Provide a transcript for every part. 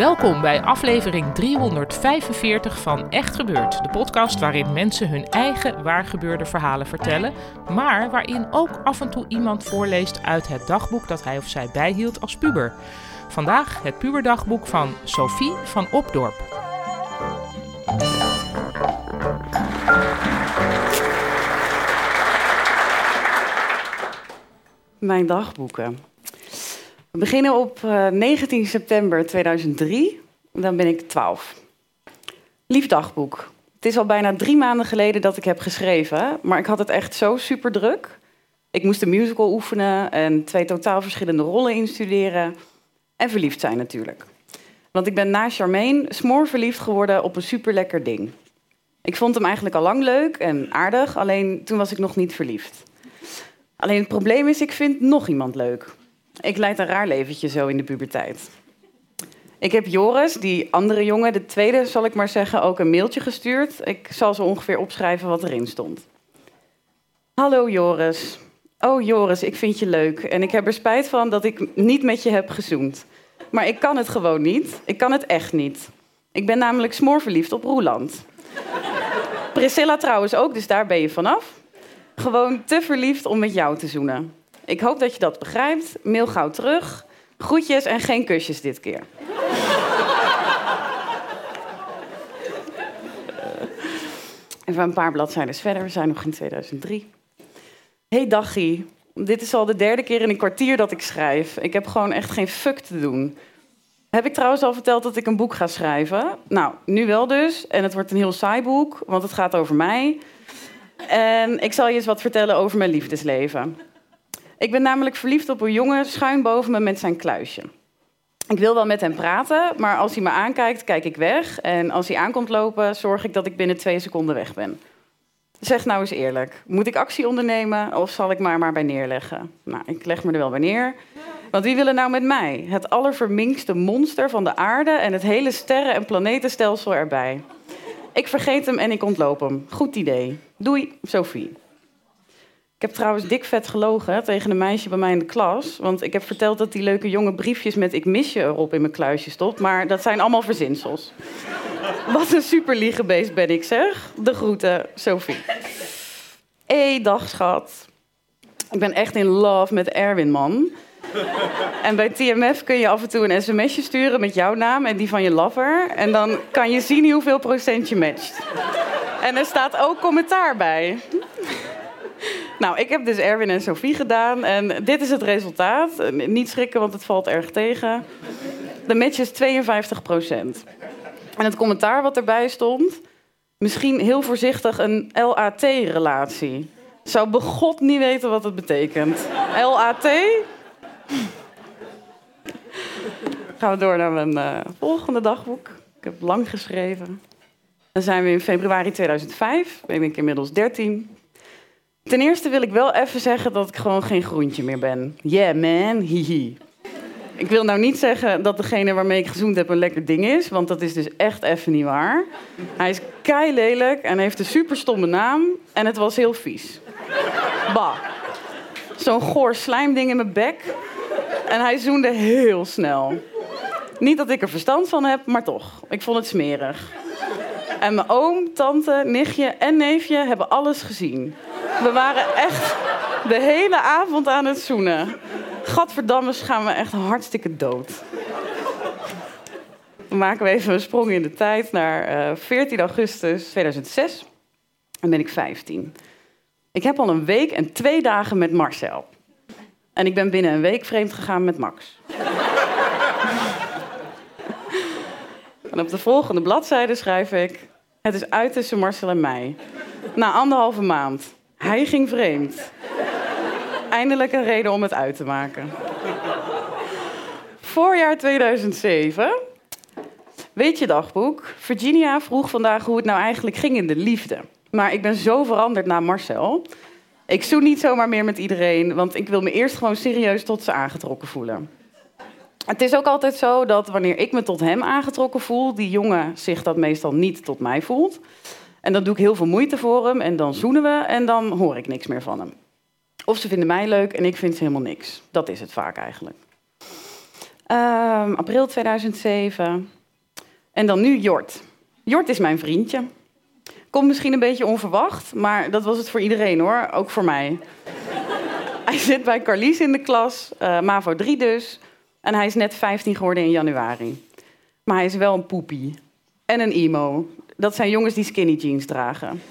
Welkom bij aflevering 345 van Echt Gebeurd, de podcast waarin mensen hun eigen waargebeurde verhalen vertellen, maar waarin ook af en toe iemand voorleest uit het dagboek dat hij of zij bijhield als puber. Vandaag het puberdagboek van Sophie van Opdorp. Mijn dagboeken. We beginnen op 19 eh, september 2003. Dan ben ik 12. Lief dagboek. Het is al bijna drie maanden geleden dat ik heb geschreven, maar ik had het echt zo super druk. Ik moest een musical oefenen en twee totaal verschillende rollen instuderen. En verliefd zijn natuurlijk. Want ik ben na Charmaine smoor verliefd geworden op een super lekker ding. Ik vond hem eigenlijk al lang leuk en aardig, alleen toen was ik nog niet verliefd. Alleen het probleem is, ik vind nog iemand leuk. Ik leid een raar leventje zo in de puberteit. Ik heb Joris, die andere jongen, de tweede zal ik maar zeggen, ook een mailtje gestuurd. Ik zal zo ongeveer opschrijven wat erin stond. Hallo Joris. Oh Joris, ik vind je leuk en ik heb er spijt van dat ik niet met je heb gezoend. Maar ik kan het gewoon niet. Ik kan het echt niet. Ik ben namelijk smoorverliefd op Roeland. Priscilla trouwens ook, dus daar ben je vanaf. Gewoon te verliefd om met jou te zoenen. Ik hoop dat je dat begrijpt. Mail gauw terug. Groetjes en geen kusjes dit keer. Even een paar bladzijden verder. We zijn nog in 2003. Hey daggie. Dit is al de derde keer in een kwartier dat ik schrijf. Ik heb gewoon echt geen fuck te doen. Heb ik trouwens al verteld dat ik een boek ga schrijven? Nou, nu wel dus. En het wordt een heel saai boek, want het gaat over mij. En ik zal je eens wat vertellen over mijn liefdesleven. Ik ben namelijk verliefd op een jongen schuin boven me met zijn kluisje. Ik wil wel met hem praten, maar als hij me aankijkt, kijk ik weg. En als hij aankomt lopen, zorg ik dat ik binnen twee seconden weg ben. Zeg nou eens eerlijk, moet ik actie ondernemen of zal ik maar maar bij neerleggen? Nou, ik leg me er wel bij neer. Want wie wil er nou met mij? Het allerverminkste monster van de aarde en het hele sterren- en planetenstelsel erbij. Ik vergeet hem en ik ontloop hem. Goed idee. Doei, Sophie. Ik heb trouwens dik vet gelogen tegen een meisje bij mij in de klas. Want ik heb verteld dat die leuke jonge briefjes met ik mis je erop in mijn kluisje stopt. Maar dat zijn allemaal verzinsels. Wat een super liegebeest ben ik zeg. De groeten, Sophie. Hey, dag schat. Ik ben echt in love met Erwin, man. En bij TMF kun je af en toe een sms'je sturen met jouw naam en die van je lover. En dan kan je zien hoeveel procent je matcht. En er staat ook commentaar bij. Nou, ik heb dus Erwin en Sophie gedaan en dit is het resultaat. Niet schrikken, want het valt erg tegen. De match is 52 procent. En het commentaar wat erbij stond, misschien heel voorzichtig een LAT-relatie. Zou begot niet weten wat het betekent. LAT? Gaan we door naar mijn uh, volgende dagboek. Ik heb lang geschreven. Dan zijn we in februari 2005. Ben ik inmiddels 13. Ten eerste wil ik wel even zeggen dat ik gewoon geen groentje meer ben. Yeah man, hihi. Ik wil nou niet zeggen dat degene waarmee ik gezoend heb een lekker ding is, want dat is dus echt even niet waar. Hij is kei lelijk en heeft een super stomme naam en het was heel vies. Bah. Zo'n goor slijmding in mijn bek. En hij zoende heel snel. Niet dat ik er verstand van heb, maar toch. Ik vond het smerig. En mijn oom, tante, nichtje en neefje hebben alles gezien. We waren echt de hele avond aan het zoenen. Gadverdamme gaan we echt hartstikke dood. Dan maken we even een sprong in de tijd naar 14 eh, augustus 2006. Dan ben ik 15. Ik heb al een week en twee dagen met Marcel. En ik ben binnen een week vreemd gegaan met Max. En op de volgende bladzijde schrijf ik... Het is uit tussen Marcel en mij. Na anderhalve maand. Hij ging vreemd. Eindelijk een reden om het uit te maken. Voorjaar 2007. Weet je dagboek? Virginia vroeg vandaag hoe het nou eigenlijk ging in de liefde. Maar ik ben zo veranderd na Marcel. Ik zoen niet zomaar meer met iedereen, want ik wil me eerst gewoon serieus tot ze aangetrokken voelen. Het is ook altijd zo dat wanneer ik me tot hem aangetrokken voel, die jongen zich dat meestal niet tot mij voelt. En dan doe ik heel veel moeite voor hem en dan zoenen we en dan hoor ik niks meer van hem. Of ze vinden mij leuk en ik vind ze helemaal niks. Dat is het vaak eigenlijk. Ehm, april 2007. En dan nu Jort. Jort is mijn vriendje. Komt misschien een beetje onverwacht, maar dat was het voor iedereen hoor, ook voor mij. hij zit bij Carlies in de klas, uh, MAVO 3 dus. En hij is net 15 geworden in januari. Maar hij is wel een poepie. En een emo. Dat zijn jongens die skinny jeans dragen.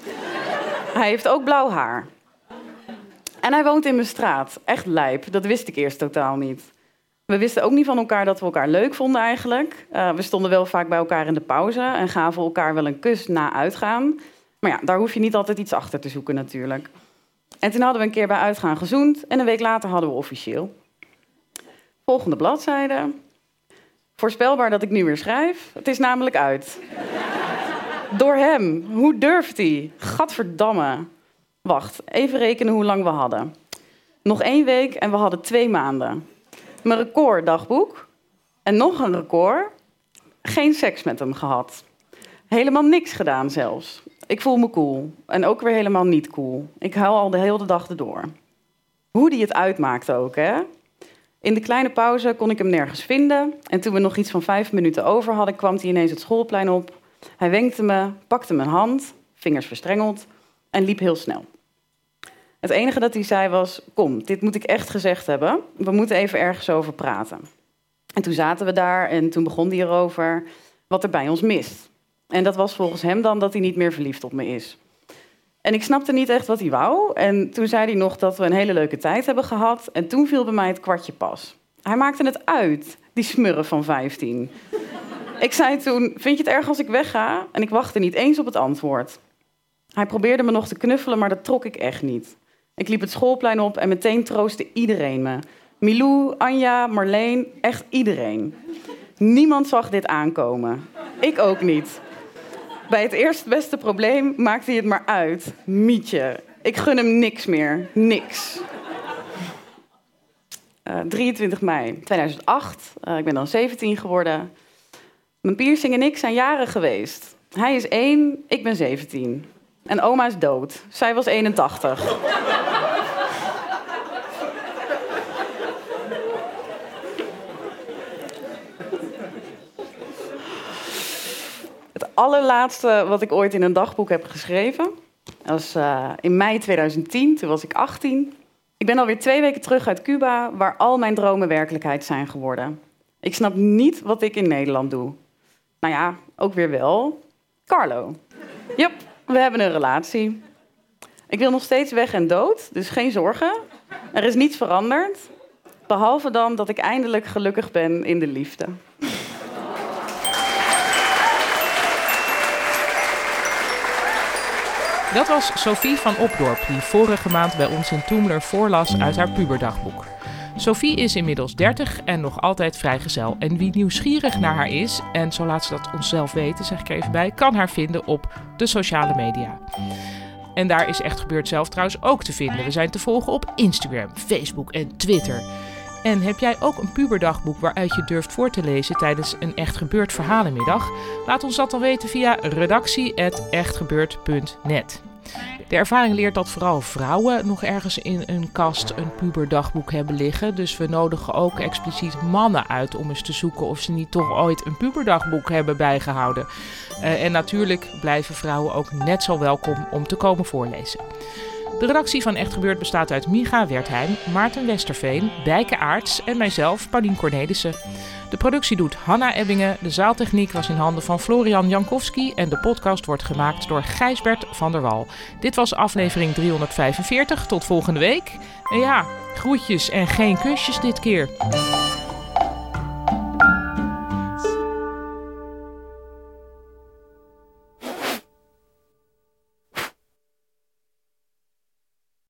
hij heeft ook blauw haar. En hij woont in mijn straat. Echt lijp. Dat wist ik eerst totaal niet. We wisten ook niet van elkaar dat we elkaar leuk vonden eigenlijk. Uh, we stonden wel vaak bij elkaar in de pauze en gaven elkaar wel een kus na uitgaan. Maar ja, daar hoef je niet altijd iets achter te zoeken natuurlijk. En toen hadden we een keer bij uitgaan gezoend en een week later hadden we officieel. Volgende bladzijde. Voorspelbaar dat ik nu weer schrijf. Het is namelijk uit. Door hem. Hoe durft hij? Gadverdamme. Wacht, even rekenen hoe lang we hadden. Nog één week en we hadden twee maanden. Mijn recorddagboek. En nog een record. Geen seks met hem gehad. Helemaal niks gedaan zelfs. Ik voel me cool. En ook weer helemaal niet cool. Ik huil al de hele dag erdoor. Hoe die het uitmaakte ook, hè? In de kleine pauze kon ik hem nergens vinden. En toen we nog iets van vijf minuten over hadden, kwam hij ineens het schoolplein op. Hij wenkte me, pakte mijn hand, vingers verstrengeld, en liep heel snel. Het enige dat hij zei was: Kom, dit moet ik echt gezegd hebben. We moeten even ergens over praten. En toen zaten we daar en toen begon hij erover wat er bij ons mist. En dat was volgens hem dan dat hij niet meer verliefd op me is. En ik snapte niet echt wat hij wou. En toen zei hij nog dat we een hele leuke tijd hebben gehad. En toen viel bij mij het kwartje pas. Hij maakte het uit, die smurren van 15. ik zei toen: Vind je het erg als ik wegga? En ik wachtte niet eens op het antwoord. Hij probeerde me nog te knuffelen, maar dat trok ik echt niet. Ik liep het schoolplein op en meteen troostte iedereen me. Milou, Anja, Marleen, echt iedereen. Niemand zag dit aankomen. Ik ook niet. Bij het eerste beste probleem maakte hij het maar uit. Mietje. Ik gun hem niks meer. Niks. Uh, eh, 23 mei 2008. Uh, ik ben dan 17 geworden. Mijn piercing en ik zijn jaren geweest. Hij is 1, ik ben 17. En oma is dood. Zij was 81. Allerlaatste wat ik ooit in een dagboek heb geschreven. Dat was uh, in mei 2010, toen was ik 18. Ik ben alweer twee weken terug uit Cuba, waar al mijn dromen werkelijkheid zijn geworden. Ik snap niet wat ik in Nederland doe. Nou ja, ook weer wel. Carlo. Yep, we hebben een relatie. Ik wil nog steeds weg en dood, dus geen zorgen. Er is niets veranderd. Behalve dan dat ik eindelijk gelukkig ben in de liefde. Dat was Sophie van Opdorp, die vorige maand bij ons in Toemler voorlas uit haar puberdagboek. Sophie is inmiddels 30 en nog altijd vrijgezel. En wie nieuwsgierig naar haar is, en zo laat ze dat onszelf weten, zeg ik even bij, kan haar vinden op de sociale media. En daar is Echt Gebeurd zelf trouwens ook te vinden. We zijn te volgen op Instagram, Facebook en Twitter. En heb jij ook een puberdagboek waaruit je durft voor te lezen tijdens een Echt Gebeurd verhalenmiddag? Laat ons dat dan weten via redactie.echtgebeurd.net. De ervaring leert dat vooral vrouwen nog ergens in een kast een puberdagboek hebben liggen. Dus we nodigen ook expliciet mannen uit om eens te zoeken of ze niet toch ooit een puberdagboek hebben bijgehouden. Uh, en natuurlijk blijven vrouwen ook net zo welkom om te komen voorlezen. De redactie van Echt Gebeurd bestaat uit Miga Wertheim, Maarten Westerveen, Bijke Aarts en mijzelf, Paulien Cornelissen. De productie doet Hanna Ebbingen, de zaaltechniek was in handen van Florian Jankowski en de podcast wordt gemaakt door Gijsbert van der Wal. Dit was aflevering 345, tot volgende week. En ja, groetjes en geen kusjes dit keer.